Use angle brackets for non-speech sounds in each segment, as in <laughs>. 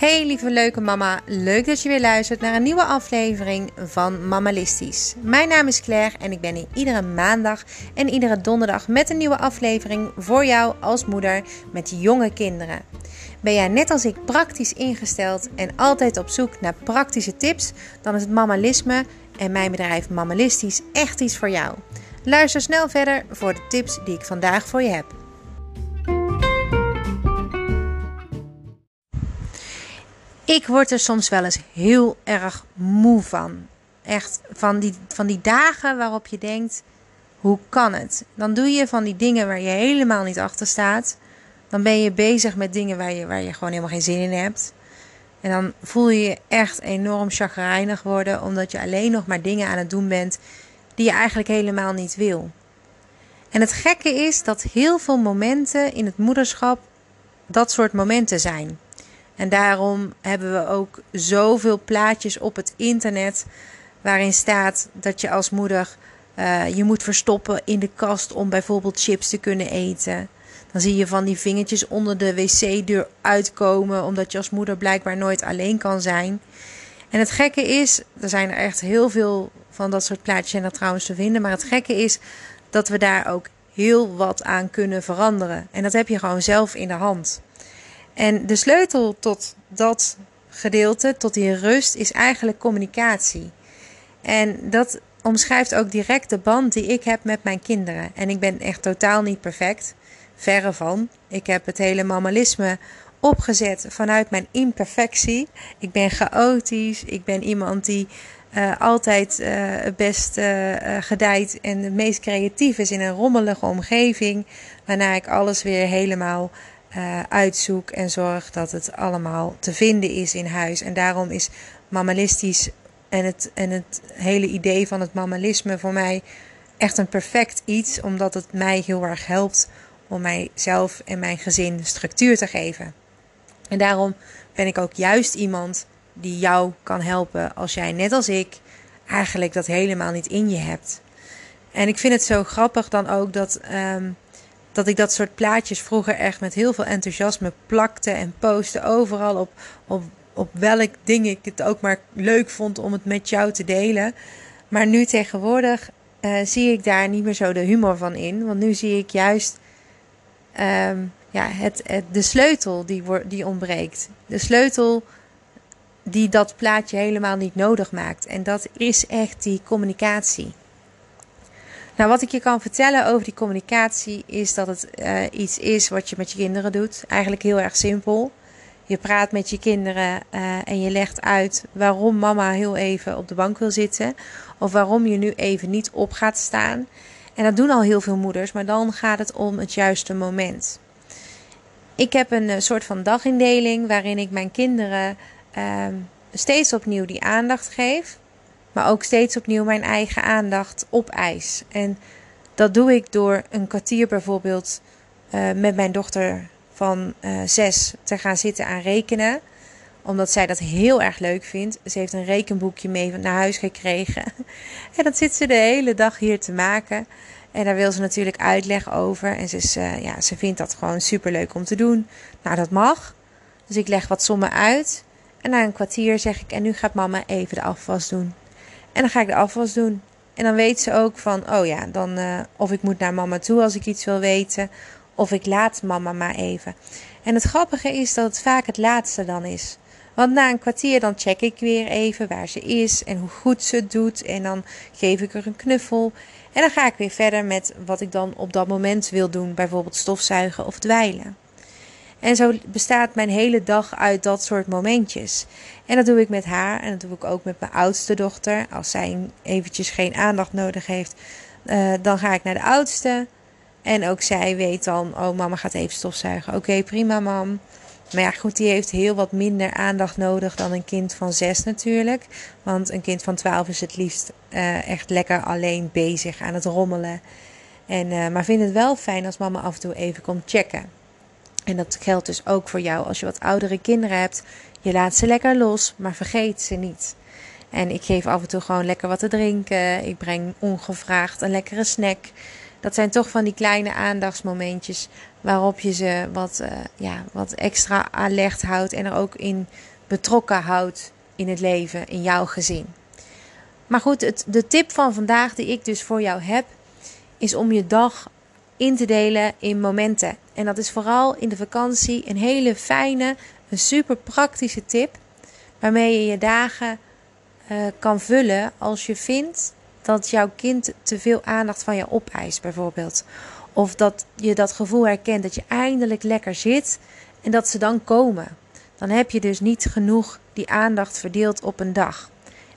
Hey lieve leuke mama, leuk dat je weer luistert naar een nieuwe aflevering van Mamalistisch. Mijn naam is Claire en ik ben hier iedere maandag en iedere donderdag met een nieuwe aflevering voor jou als moeder met jonge kinderen. Ben jij net als ik praktisch ingesteld en altijd op zoek naar praktische tips, dan is het mamalisme en mijn bedrijf Mamalistisch echt iets voor jou. Luister snel verder voor de tips die ik vandaag voor je heb. Ik word er soms wel eens heel erg moe van. Echt van die, van die dagen waarop je denkt: hoe kan het? Dan doe je van die dingen waar je helemaal niet achter staat. Dan ben je bezig met dingen waar je, waar je gewoon helemaal geen zin in hebt. En dan voel je je echt enorm chagrijnig worden, omdat je alleen nog maar dingen aan het doen bent die je eigenlijk helemaal niet wil. En het gekke is dat heel veel momenten in het moederschap dat soort momenten zijn. En daarom hebben we ook zoveel plaatjes op het internet waarin staat dat je als moeder uh, je moet verstoppen in de kast om bijvoorbeeld chips te kunnen eten. Dan zie je van die vingertjes onder de wc-deur uitkomen, omdat je als moeder blijkbaar nooit alleen kan zijn. En het gekke is, er zijn er echt heel veel van dat soort plaatjes en trouwens te vinden. Maar het gekke is dat we daar ook heel wat aan kunnen veranderen. En dat heb je gewoon zelf in de hand. En de sleutel tot dat gedeelte, tot die rust, is eigenlijk communicatie. En dat omschrijft ook direct de band die ik heb met mijn kinderen. En ik ben echt totaal niet perfect. Verre van. Ik heb het hele mammalisme opgezet vanuit mijn imperfectie. Ik ben chaotisch. Ik ben iemand die uh, altijd uh, het best uh, gedijt en het meest creatief is in een rommelige omgeving. Waarna ik alles weer helemaal uh, uitzoek en zorg dat het allemaal te vinden is in huis. En daarom is mammalistisch en het, en het hele idee van het mammalisme voor mij echt een perfect iets, omdat het mij heel erg helpt om mijzelf en mijn gezin structuur te geven. En daarom ben ik ook juist iemand die jou kan helpen als jij net als ik eigenlijk dat helemaal niet in je hebt. En ik vind het zo grappig dan ook dat um, dat ik dat soort plaatjes vroeger echt met heel veel enthousiasme plakte en postte overal op, op, op welk ding ik het ook maar leuk vond om het met jou te delen. Maar nu tegenwoordig uh, zie ik daar niet meer zo de humor van in. Want nu zie ik juist um, ja, het, het, de sleutel die, die ontbreekt. De sleutel die dat plaatje helemaal niet nodig maakt. En dat is echt die communicatie. Nou, wat ik je kan vertellen over die communicatie is dat het uh, iets is wat je met je kinderen doet. Eigenlijk heel erg simpel. Je praat met je kinderen uh, en je legt uit waarom mama heel even op de bank wil zitten. Of waarom je nu even niet op gaat staan. En dat doen al heel veel moeders, maar dan gaat het om het juiste moment. Ik heb een uh, soort van dagindeling waarin ik mijn kinderen ehm, steeds opnieuw die aandacht geef. Maar ook steeds opnieuw mijn eigen aandacht opeis. En dat doe ik door een kwartier bijvoorbeeld uh, met mijn dochter van uh, zes te gaan zitten aan rekenen. Omdat zij dat heel erg leuk vindt. Ze heeft een rekenboekje mee naar huis gekregen. <laughs> en dat zit ze de hele dag hier te maken. En daar wil ze natuurlijk uitleg over. En ze, is, uh, ja, ze vindt dat gewoon super leuk om te doen. Nou, dat mag. Dus ik leg wat sommen uit. En na een kwartier zeg ik: En nu gaat mama even de afwas doen. En dan ga ik de afwas doen. En dan weet ze ook van, oh ja, dan uh, of ik moet naar mama toe als ik iets wil weten. Of ik laat mama maar even. En het grappige is dat het vaak het laatste dan is. Want na een kwartier dan check ik weer even waar ze is en hoe goed ze het doet. En dan geef ik er een knuffel. En dan ga ik weer verder met wat ik dan op dat moment wil doen. Bijvoorbeeld stofzuigen of dweilen. En zo bestaat mijn hele dag uit dat soort momentjes. En dat doe ik met haar en dat doe ik ook met mijn oudste dochter. Als zij eventjes geen aandacht nodig heeft, uh, dan ga ik naar de oudste. En ook zij weet dan, oh mama gaat even stofzuigen. Oké, prima mam. Maar ja, goed, die heeft heel wat minder aandacht nodig dan een kind van zes natuurlijk. Want een kind van twaalf is het liefst uh, echt lekker alleen bezig aan het rommelen. En, uh, maar vind het wel fijn als mama af en toe even komt checken. En dat geldt dus ook voor jou als je wat oudere kinderen hebt. Je laat ze lekker los, maar vergeet ze niet. En ik geef af en toe gewoon lekker wat te drinken. Ik breng ongevraagd een lekkere snack. Dat zijn toch van die kleine aandachtsmomentjes waarop je ze wat, uh, ja, wat extra alert houdt en er ook in betrokken houdt in het leven, in jouw gezin. Maar goed, het, de tip van vandaag die ik dus voor jou heb, is om je dag in te delen in momenten. En dat is vooral in de vakantie een hele fijne, een super praktische tip. Waarmee je je dagen uh, kan vullen als je vindt dat jouw kind te veel aandacht van je opeist, bijvoorbeeld. Of dat je dat gevoel herkent dat je eindelijk lekker zit en dat ze dan komen. Dan heb je dus niet genoeg die aandacht verdeeld op een dag.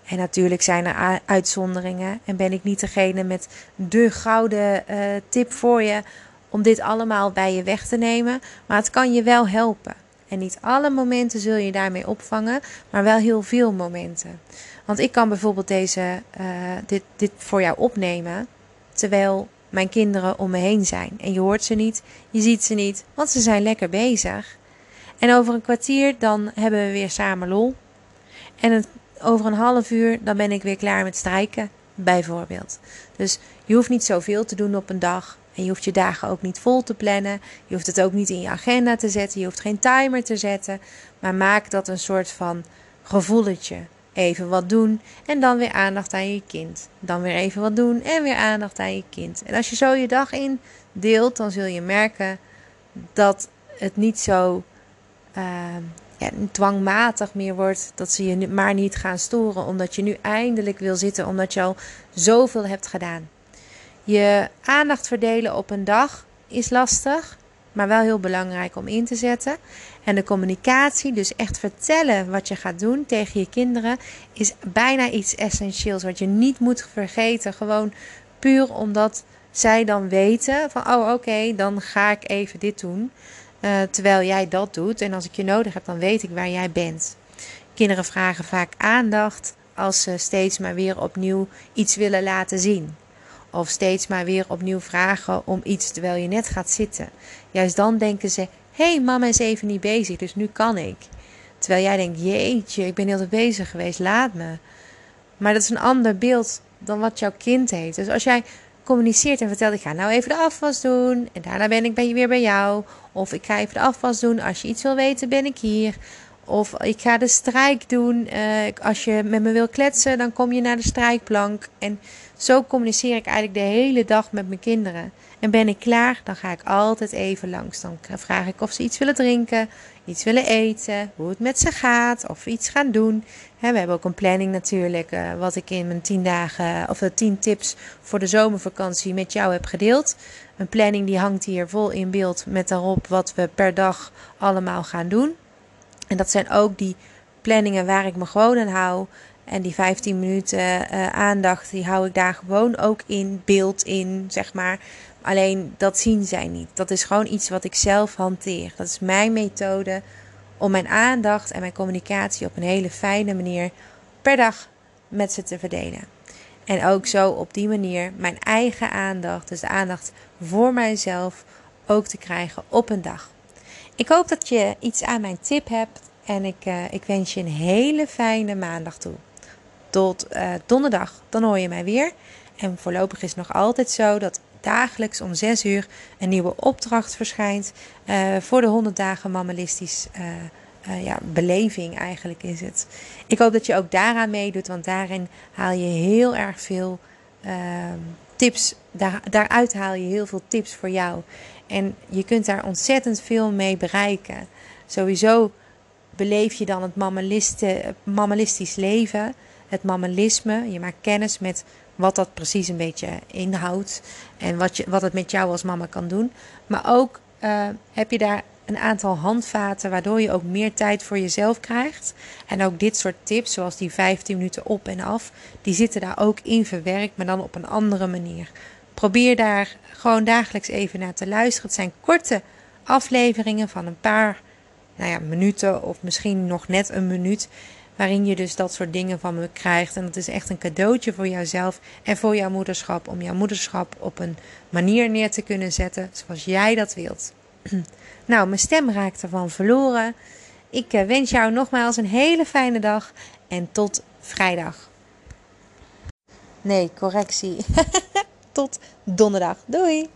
En natuurlijk zijn er uitzonderingen en ben ik niet degene met de gouden uh, tip voor je om dit allemaal bij je weg te nemen. Maar het kan je wel helpen. En niet alle momenten zul je daarmee opvangen, maar wel heel veel momenten. Want ik kan bijvoorbeeld deze, uh, dit, dit voor jou opnemen terwijl mijn kinderen om me heen zijn. En je hoort ze niet, je ziet ze niet, want ze zijn lekker bezig. En over een kwartier dan hebben we weer samen lol. En over een half uur dan ben ik weer klaar met strijken, bijvoorbeeld. Dus je hoeft niet zoveel te doen op een dag. En je hoeft je dagen ook niet vol te plannen. Je hoeft het ook niet in je agenda te zetten. Je hoeft geen timer te zetten. Maar maak dat een soort van gevoeletje. Even wat doen en dan weer aandacht aan je kind. Dan weer even wat doen en weer aandacht aan je kind. En als je zo je dag in deelt, dan zul je merken dat het niet zo uh, ja, dwangmatig meer wordt. Dat ze je maar niet gaan storen, omdat je nu eindelijk wil zitten, omdat je al zoveel hebt gedaan. Je aandacht verdelen op een dag is lastig, maar wel heel belangrijk om in te zetten. En de communicatie, dus echt vertellen wat je gaat doen tegen je kinderen, is bijna iets essentieels wat je niet moet vergeten. Gewoon puur omdat zij dan weten van, oh oké, dan ga ik even dit doen. Uh, terwijl jij dat doet. En als ik je nodig heb, dan weet ik waar jij bent. Kinderen vragen vaak aandacht als ze steeds maar weer opnieuw iets willen laten zien. Of steeds maar weer opnieuw vragen om iets terwijl je net gaat zitten. Juist dan denken ze: hey, mama is even niet bezig, dus nu kan ik. Terwijl jij denkt: jeetje, ik ben heel te bezig geweest, laat me. Maar dat is een ander beeld dan wat jouw kind heeft. Dus als jij communiceert en vertelt: ik ga nou even de afwas doen en daarna ben ik weer bij jou. Of ik ga even de afwas doen, als je iets wil weten, ben ik hier. Of ik ga de strijk doen. Uh, als je met me wil kletsen, dan kom je naar de strijkplank. En zo communiceer ik eigenlijk de hele dag met mijn kinderen. En ben ik klaar, dan ga ik altijd even langs. Dan vraag ik of ze iets willen drinken, iets willen eten, hoe het met ze gaat, of iets gaan doen. we hebben ook een planning natuurlijk, uh, wat ik in mijn 10 dagen of de eh, 10 tips voor de zomervakantie met jou heb gedeeld. Een planning die hangt hier vol in beeld met daarop wat we per dag allemaal gaan doen. En dat zijn ook die planningen waar ik me gewoon aan hou. En die 15 minuten uh, aandacht, die hou ik daar gewoon ook in beeld in, zeg maar. Alleen dat zien zij niet. Dat is gewoon iets wat ik zelf hanteer. Dat is mijn methode om mijn aandacht en mijn communicatie op een hele fijne manier per dag met ze te verdelen. En ook zo op die manier mijn eigen aandacht, dus de aandacht voor mijzelf, ook te krijgen op een dag. Ik hoop dat je iets aan mijn tip hebt en ik, uh, ik wens je een hele fijne maandag toe. Tot uh, donderdag, dan hoor je mij weer. En voorlopig is het nog altijd zo dat dagelijks om 6 uur een nieuwe opdracht verschijnt uh, voor de 100 dagen mammalistisch ja, beleving eigenlijk is het. Ik hoop dat je ook daaraan meedoet, want daarin haal je heel erg veel ehm, tips. Daar, daaruit haal je heel veel tips voor jou. En je kunt daar ontzettend veel mee bereiken. Sowieso beleef je dan het mammalistisch leven, het mammalisme. Je maakt kennis met wat dat precies een beetje inhoudt en wat, je, wat het met jou als mama kan doen. Maar ook uh, heb je daar een aantal handvaten waardoor je ook meer tijd voor jezelf krijgt. En ook dit soort tips, zoals die 15 minuten op en af, die zitten daar ook in verwerkt, maar dan op een andere manier. Probeer daar gewoon dagelijks even naar te luisteren. Het zijn korte afleveringen van een paar nou ja, minuten of misschien nog net een minuut. Waarin je dus dat soort dingen van me krijgt. En dat is echt een cadeautje voor jouzelf en voor jouw moederschap. Om jouw moederschap op een manier neer te kunnen zetten zoals jij dat wilt. <clears throat> nou, mijn stem raakt ervan verloren. Ik eh, wens jou nogmaals een hele fijne dag en tot vrijdag. Nee, correctie. <laughs> tot donderdag. Doei!